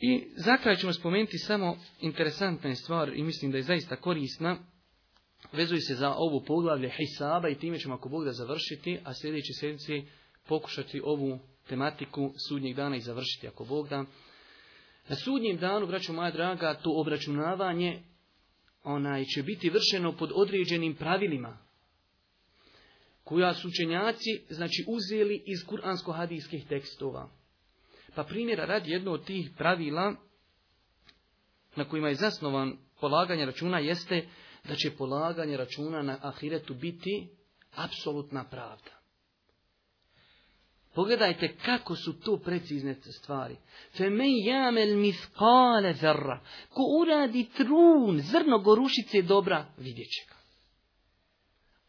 I za kraj ćemo spomenuti samo interesantna stvar i mislim da je zaista korisna. Vezuje se za ovu poglavlje Hisaba i time ćemo ako Bog da završiti, a sljedeći sedmici pokušati ovu tematiku sudnjeg dana i završiti ako Bog da. Na sudnjem danu, braćo moja draga, to obračunavanje onaj će biti vršeno pod određenim pravilima koja su učenjaci znači uzeli iz kuransko-hadijskih tekstova. Pa primjera radi jedno od tih pravila na kojima je zasnovan polaganje računa jeste da će polaganje računa na ahiretu biti apsolutna pravda. Pogledajte kako su to precizne stvari. me jamel miskale zrra. Ko uradi trun, zrno gorušice dobra, vidjet će ga.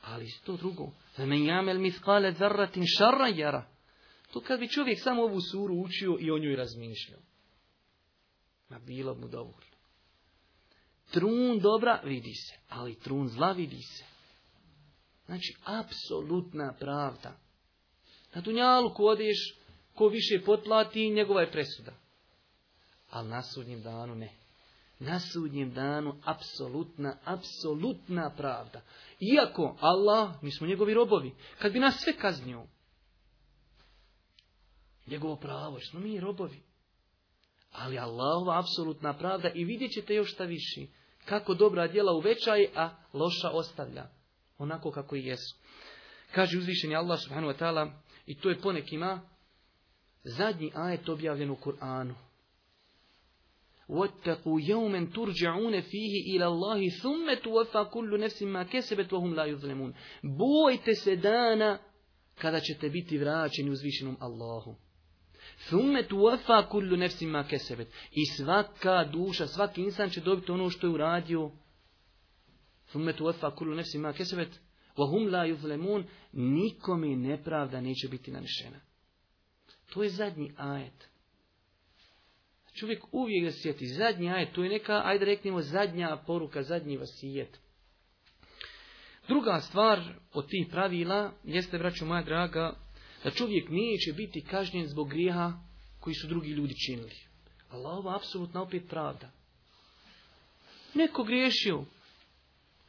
Ali to drugo. me jamel miskale tin šarra jara. To kad bi čovjek samo ovu suru učio i o njoj razmišljao. Ma bilo mu dovoljno. Trun dobra vidi se, ali trun zla vidi se. Znači, apsolutna pravda. Na dunjalu ko odeš, ko više potplati, njegova je presuda. Ali na sudnjem danu ne. Na sudnjem danu apsolutna, apsolutna pravda. Iako Allah, mi smo njegovi robovi, kad bi nas sve kaznio, njegovo pravo, što mi robovi. Ali Allahova apsolutna pravda i vidjet ćete još šta viši. Kako dobra djela uvećaje, a loša ostavlja. Onako kako i jesu. Kaže uzvišeni Allah subhanahu wa ta'ala, i to je ponekima zadnji ajet objavljen u Kur'anu. وَاتَّقُوا يَوْمًا تُرْجَعُونَ فِيهِ إِلَى اللَّهِ ثُمَّ تُوَفَّا كُلُّ مَا كَسَبَتْ وَهُمْ لَا Bojte se dana kada ćete biti vraćeni uzvišenom Allahu. Sume kullu ma kesebet. I svaka duša, svaki insan će dobiti ono što je uradio. Sume tuofa kullu ma kesebet. Wahum la yuzlemun. Nikomi nepravda neće biti nanešena. To je zadnji ajet. Čovjek uvijek da sjeti. Zadnji ajet. To je neka, ajde reknimo, zadnja poruka, zadnji vasijet. Druga stvar od tih pravila jeste, braću moja draga, da čovjek neće biti kažnjen zbog grijeha koji su drugi ljudi činili. je apsolutna opet pravda. Neko griješio,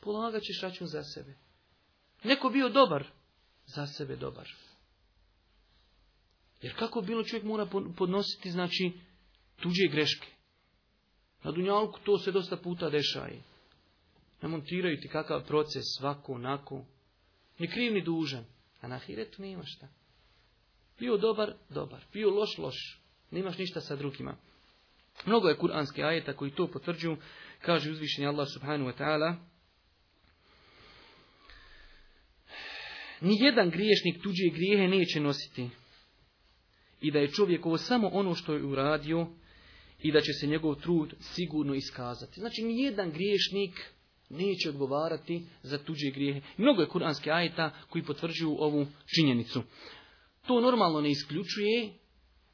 polagat ćeš račun za sebe. Neko bio dobar, za sebe dobar. Jer kako bilo čovjek mora podnositi, znači, tuđe greške. Na Dunjalku to se dosta puta dešaje. Ne ti kakav proces, svako, onako. Ni kriv, ni dužan. A na hiretu nema šta. Bio dobar, dobar. Bio loš, loš. Nemaš ništa sa drugima. Mnogo je kuranske ajeta koji to potvrđuju. Kaže uzvišenje Allah subhanahu wa ta'ala. Nijedan griješnik tuđe grijehe neće nositi. I da je čovjek ovo samo ono što je uradio i da će se njegov trud sigurno iskazati. Znači, nijedan griješnik neće odgovarati za tuđe grijehe. Mnogo je kuranske ajeta koji potvrđuju ovu činjenicu. To normalno ne isključuje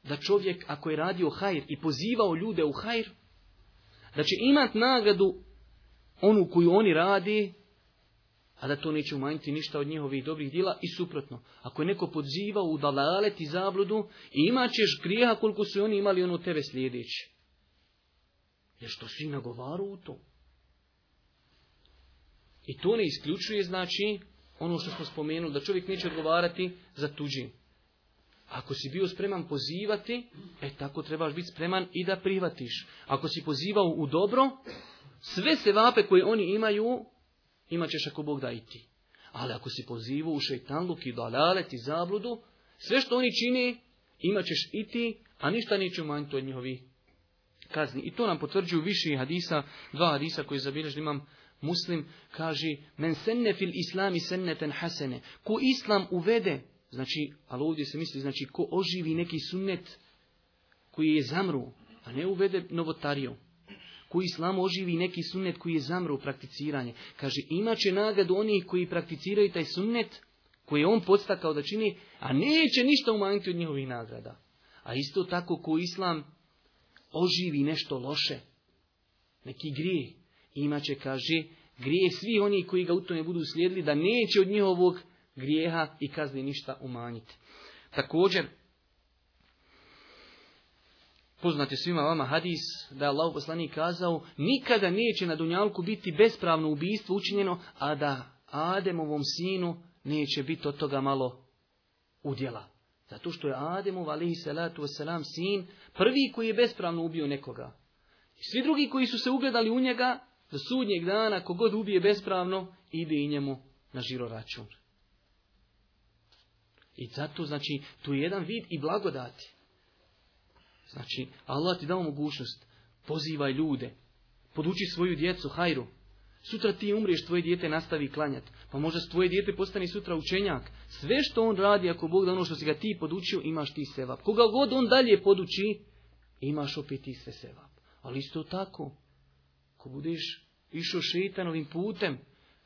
da čovjek ako je radio hajr i pozivao ljude u hajr, da će imat nagradu onu koju oni radi, a da to neće umanjiti ništa od njihovih dobrih djela i suprotno. Ako je neko podzivao u dalalet i zabludu, imat ćeš grijeha koliko su oni imali ono tebe sljedeći. Jer što si nagovaru u to. I to ne isključuje, znači, ono što smo spomenuli, da čovjek neće odgovarati za tuđim. Ako si bio spreman pozivati, e tako trebaš biti spreman i da prihvatiš. Ako si pozivao u dobro, sve se vape koje oni imaju, imat ćeš ako Bog da i ti. Ali ako si pozivao u šeitanluk i dalalet i zabludu, sve što oni čini, imat ćeš i ti, a ništa neće umanjiti od njihovi kazni. I to nam potvrđuju više hadisa, dva hadisa koji zabilježili imam muslim, kaže, men senne fil islami senneten hasene, ko islam uvede Znači, ali ovdje se misli, znači ko oživi neki sunnet koji je zamru, a ne uvede novotariju. Koji islam oživi neki sunnet koji je zamru u prakticiranje. Kaže, imat će nagradu oni koji prakticiraju taj sunnet koji je on podstakao da čini, a neće ništa umanjiti od njihovih nagrada. A isto tako ko islam oživi nešto loše, neki grije, imat će, kaže, grije svi oni koji ga u tome budu slijedili, da neće od njihovog grijeha i kazni ništa umanjiti. Također, poznati svima vama hadis da je Allah poslanik kazao nikada neće na Dunjalku biti bespravno ubijstvo učinjeno, a da Ademovom sinu neće biti od toga malo udjela. Zato što je Ademov, alihi salatu wasalam, sin prvi koji je bespravno ubio nekoga. I svi drugi koji su se ugledali u njega, do sudnjeg dana, kogod ubije bespravno, ide i njemu na žiro i zato, znači, tu je jedan vid i blagodati. Znači, Allah ti dao mogućnost, pozivaj ljude, poduči svoju djecu, hajru. Sutra ti umriješ, tvoje dijete nastavi klanjat. Pa možda tvoje dijete postane sutra učenjak. Sve što on radi, ako Bog da ono što si ga ti podučio, imaš ti sevap. Koga god on dalje poduči, imaš opet ti sve sevap. Ali isto tako, ko budeš išao ovim putem,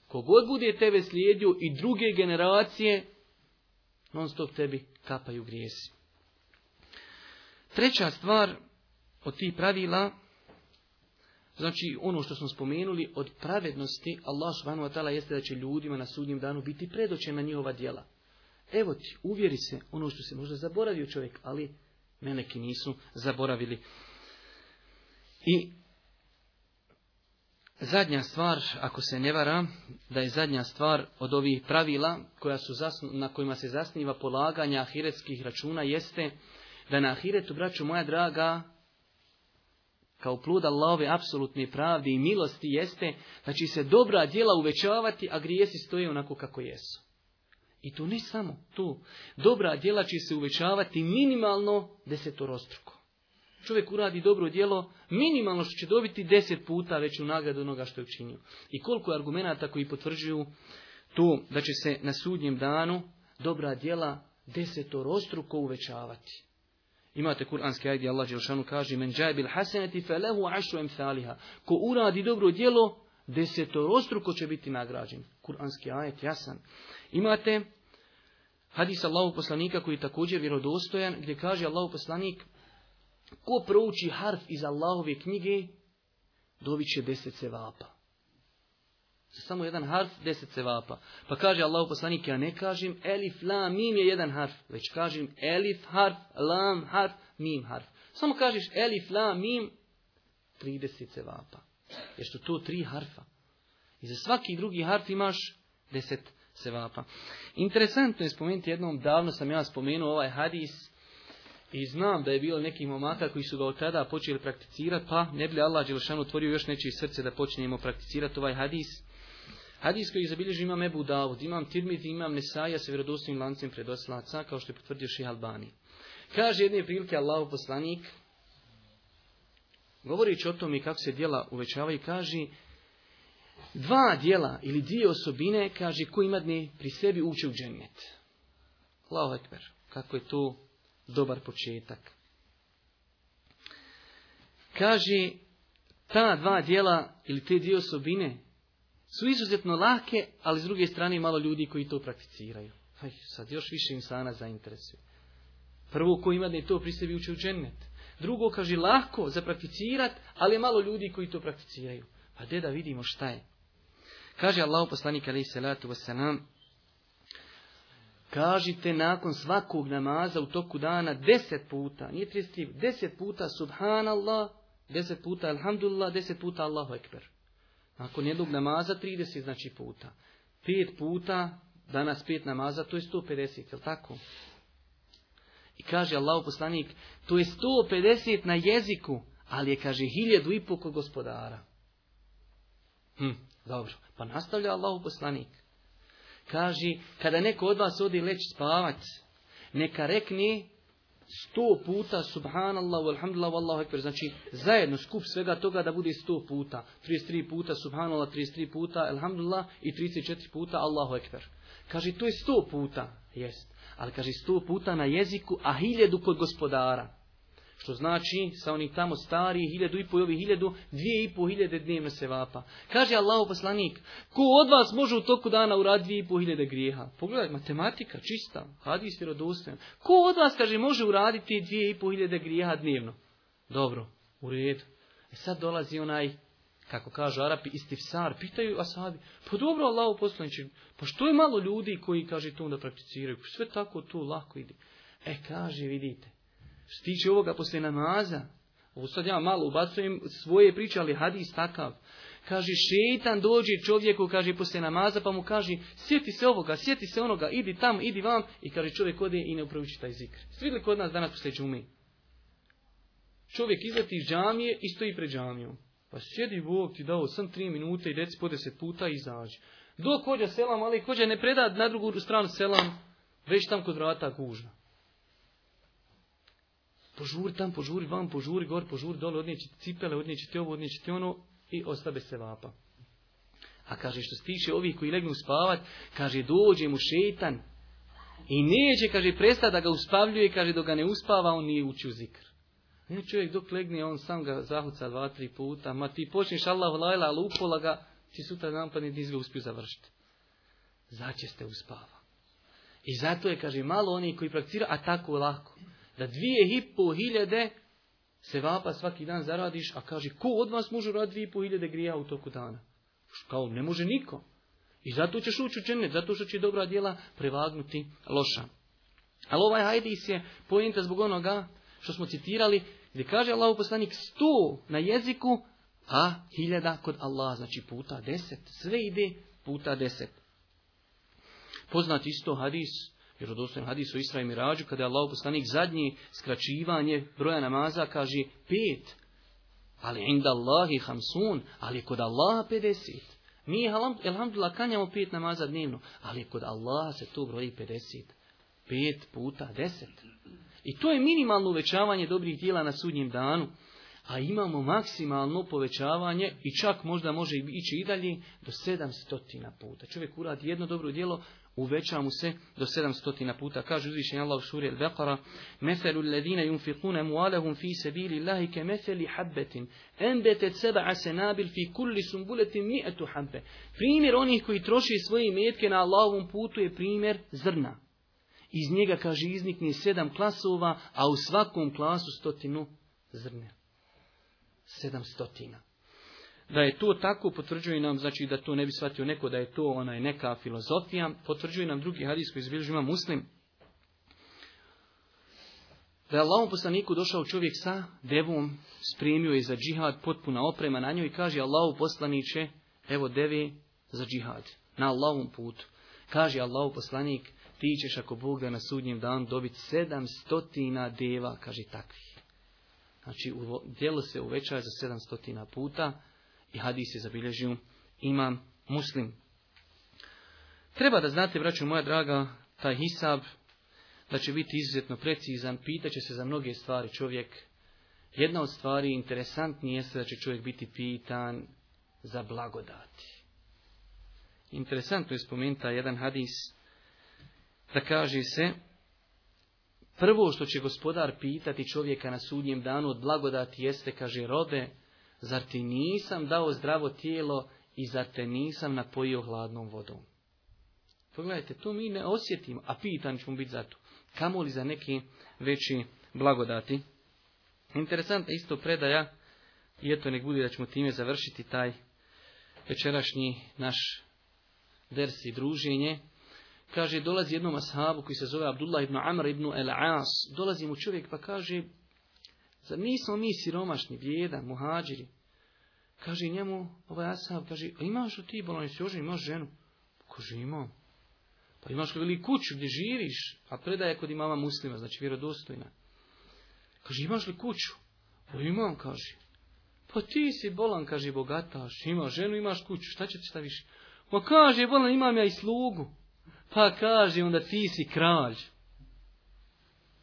kogod god bude tebe slijedio i druge generacije, non stop tebi kapaju grijesi. Treća stvar od tih pravila, znači ono što smo spomenuli, od pravednosti Allah subhanahu wa ta'ala jeste da će ljudima na sudnjem danu biti predočena njihova djela. Evo ti, uvjeri se ono što se možda zaboravio čovjek, ali meneki nisu zaboravili. I zadnja stvar, ako se ne varam, da je zadnja stvar od ovih pravila koja su na kojima se zasniva polaganja ahiretskih računa jeste da na ahiretu, braću moja draga, kao pluda Allahove apsolutne pravde i milosti jeste da će se dobra djela uvećavati, a grijesi stoje onako kako jesu. I to ne samo to. Dobra djela će se uvećavati minimalno desetorostruko čovjek uradi dobro djelo, minimalno što će dobiti deset puta veću nagradu onoga što je učinio. I koliko je argumenata koji potvrđuju to da će se na sudnjem danu dobra djela desetorostruko uvećavati. Imate kuranski ajdi Allah Đelšanu kaže men džajbil haseneti felehu ašu Ko uradi dobro djelo, desetorostruko će biti nagrađen. Kur'anski ajet jasan. Imate hadis Allahu poslanika koji je također vjerodostojan gdje kaže Allahu poslanik Ko prouči harf iz Allahove knjige, dobit će deset sevapa. Samo jedan harf, deset sevapa. Pa kaže Allah poslanik, ja ne kažem elif, lam, mim je jedan harf, već kažem elif, harf, lam, harf, mim, harf. Samo kažeš elif, lam, mim, 30 sevapa. Jer su to tri harfa. I za svaki drugi harf imaš deset sevapa. Interesantno je spomenuti jednom, davno sam ja spomenuo ovaj hadis, i znam da je bilo nekih momaka koji su ga od tada počeli prakticirati, pa ne bi Allah Đelšan otvorio još nečije srce da počnemo prakticirati ovaj hadis. Hadis koji izabilježi imam Ebu Davud, imam Tirmid, imam Nesaja sa vjerodostojnim lancem predoslaca, kao što je potvrdio Ših Albani. Kaže jedne prilike Allahu poslanik, govoreći o tome kako se djela uvećavaju, kaže dva djela ili dvije osobine, kaže, ko imadni pri sebi uče u džennet. Allahu ekber, kako je to dobar početak. Kaže, ta dva dijela ili te dvije osobine su izuzetno lake, ali s druge strane malo ljudi koji to prakticiraju. Aj, sad još više sana zainteresuje. Prvo, ko ima da je to pri sebi u Drugo, kaže, lako za prakticirat, ali malo ljudi koji to prakticiraju. Pa de da vidimo šta je. Kaže Allah poslanik alaih salatu wasalam, Kažite nakon svakog namaza u toku dana deset puta, nije 33, deset puta subhanallah, deset puta alhamdulillah, deset puta Allahu ekber. Nakon jednog namaza 30 znači puta. Pet puta, danas pet namaza, to je 150, jel tako? I kaže Allahu poslanik, to je 150 na jeziku, ali je, kaže, hiljadu i pol gospodara. Hm, dobro. Pa nastavlja Allahu poslanik. Kaži, kada neko od vas odi leći spavat, neka rekni sto puta subhanallahu, alhamdulillahu, allahu ekber. Znači, zajedno skup svega toga da bude sto puta. 33 puta subhanallah, 33 puta alhamdulillah i 34 puta allahu ekber. Kaži, to je sto puta. Jest. Ali kaže sto puta na jeziku, a hiljedu kod gospodara. Što znači, sa onih tamo starih, hiljadu i po i ovih hiljadu, dvije i po hiljade se vapa. Kaže Allahu poslanik, ko od vas može u toku dana uraditi dvije i po hiljade grijeha? Pogledaj, matematika, čista, hadis vjerodostojan. Ko od vas, kaže, može uraditi dvije i po hiljade grijeha dnevno? Dobro, u redu. E sad dolazi onaj kako kažu Arapi, istifsar, pitaju Asadi, pa dobro Allahu poslanik, pa što je malo ljudi koji, kaže, to onda prakticiraju, sve tako to lako ide. E, kaže, vidite, što tiče ovoga poslije namaza, ovo sad ja malo ubacujem svoje priče, ali hadis takav. Kaže, šeitan dođe čovjeku, kaže, poslije namaza, pa mu kaže, sjeti se ovoga, sjeti se onoga, idi tam, idi vam, i kaže, čovjek ode i ne upraviči taj zikr. Svidli kod nas danas poslije džumi. Čovjek izleti iz džamije i stoji pred džamijom. Pa sjedi Bog ti dao sam tri minute i deci po deset puta i izađi. Dok hođa selam, ali hođa ne preda na drugu stranu selam, već tam kod vrata kuža. Požuri tam, požuri vam, požuri gor, požuri dole, odnijeći cipele, odnijeći te ovo, odnijeći te ono i ostabe se vapa. A kaže što se tiče ovih koji legnu spavat, kaže dođe mu šetan i neće, kaže, presta da ga uspavljuje, kaže, dok ga ne uspava, on nije u zikr. Ne čovjek dok legne, on sam ga zahuca dva, tri puta, ma ti počneš Allah lajla, ali upola ga, ti sutra pa nisi ga uspio završiti. ste uspava. I zato je, kaže, malo oni koji praktiraju, a tako lako da dvije i po hiljade se vapa svaki dan zaradiš, a kaže, ko od vas može raditi dvije i po hiljade grija u toku dana? Kao, ne može niko. I zato ćeš ući zato što će dobra djela prevagnuti loša. Ali ovaj hajdis je pojenta zbog onoga što smo citirali, gdje kaže Allah poslanik sto na jeziku, a hiljada kod Allah, znači puta deset. Sve ide puta deset. Poznat isto hadis dostojem hadisu Isra i Mirađu, kada je Allah poslanik zadnji skraćivanje broja namaza, kaže pet, ali inda Allahi hamsun, ali kod Allaha 50. Mi, alhamdulillah, kanjamo pet namaza dnevno, ali kod Allaha se to broji 50. Pet puta deset. I to je minimalno uvećavanje dobrih dijela na sudnjem danu a imamo maksimalno povećavanje i čak možda može ići i dalje do stotina puta. Čovjek uradi jedno dobro djelo, uveća mu se do 700 puta. Kaže uzvišenje Allah u suri Al-Baqara: Meferu ledina fi sabilillahi habatin anbatat sab'a sanabil fi kulli Primjer onih koji troši svoje imetke na Allahovom putu je primjer zrna. Iz njega kaže iznikne sedam klasova, a u svakom klasu stotinu zrna stotina. Da je to tako, potvrđuje nam, znači da to ne bi shvatio neko, da je to onaj neka filozofija, potvrđuje nam drugi hadis koji ima muslim, da je Allahom poslaniku došao čovjek sa devom, spremio je za džihad, potpuna oprema na njoj i kaže Allahu poslaniće, evo devi za džihad, na Allahom putu. Kaže Allahu poslanik, ti ćeš ako Boga na sudnjem dan dobiti sedam stotina deva, kaže takvih. Znači, djelo se uvećava za 700 puta i hadis se zabilježio imam muslim. Treba da znate, braću moja draga, taj hisab, da će biti izuzetno precizan, pitaće se za mnoge stvari čovjek. Jedna od stvari interesantnije jeste da će čovjek biti pitan za blagodati. Interesantno je spomenta jedan hadis da kaže se Prvo što će gospodar pitati čovjeka na sudnjem danu od blagodati jeste, kaže, rode, zar ti nisam dao zdravo tijelo i zar te nisam napojio hladnom vodom? Pogledajte, to mi ne osjetimo, a pitan ćemo biti za to. Kamo li za neki veći blagodati? Interesantna isto predaja, i eto nek bude da ćemo time završiti taj večerašnji naš dersi druženje. Kaže, dolazi jednom ashabu koji se zove Abdullah ibn Amr ibn El-As. Dolazi mu čovjek pa kaže, zar nismo mi siromašni, bijeda, muhađiri? Kaže njemu, ovaj ashab, kaže, a imaš li ti jesi sjožen, imaš ženu? Kaže, imam. Pa imaš li kuću gdje živiš? A predaje kod imama muslima, znači vjerodostojna. Kaže, imaš li kuću? Pa imam, kaže. Pa ti si bolan, kaže, bogataš, imaš ženu, imaš kuću, šta će ti šta više? Ma kaže, bolan, imam ja i slugu. Pa kaže onda ti si kralj.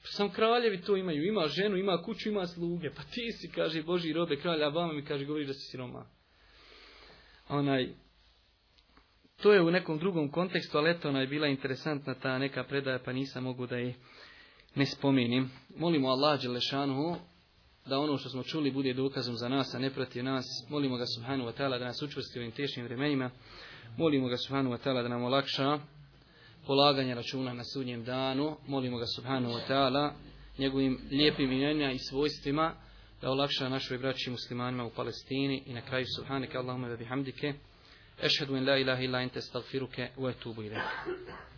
Sam kraljevi to imaju, ima ženu, ima kuću, ima sluge. Pa ti si, kaže Boži robe, kralja a vama mi kaže, govori da si siroma. Onaj, to je u nekom drugom kontekstu, ali eto, ona je bila interesantna ta neka predaja, pa nisam mogu da je ne spomenim. Molimo Allah Đelešanu da ono što smo čuli bude dokazom za nas, a ne protiv nas. Molimo ga Subhanu Vatala da nas učvrsti u ovim teškim vremenima. Molimo ga Subhanu Vatala da nam olakša polaganja računa na sudnjem danu. Molimo ga subhanahu wa ta'ala njegovim lijepim imenima i svojstvima da olakša našoj braći muslimanima u Palestini i na kraju subhanaka Allahumma wa bihamdike. Ešhedu in la ilaha illa ente stagfiruke wa ilaha.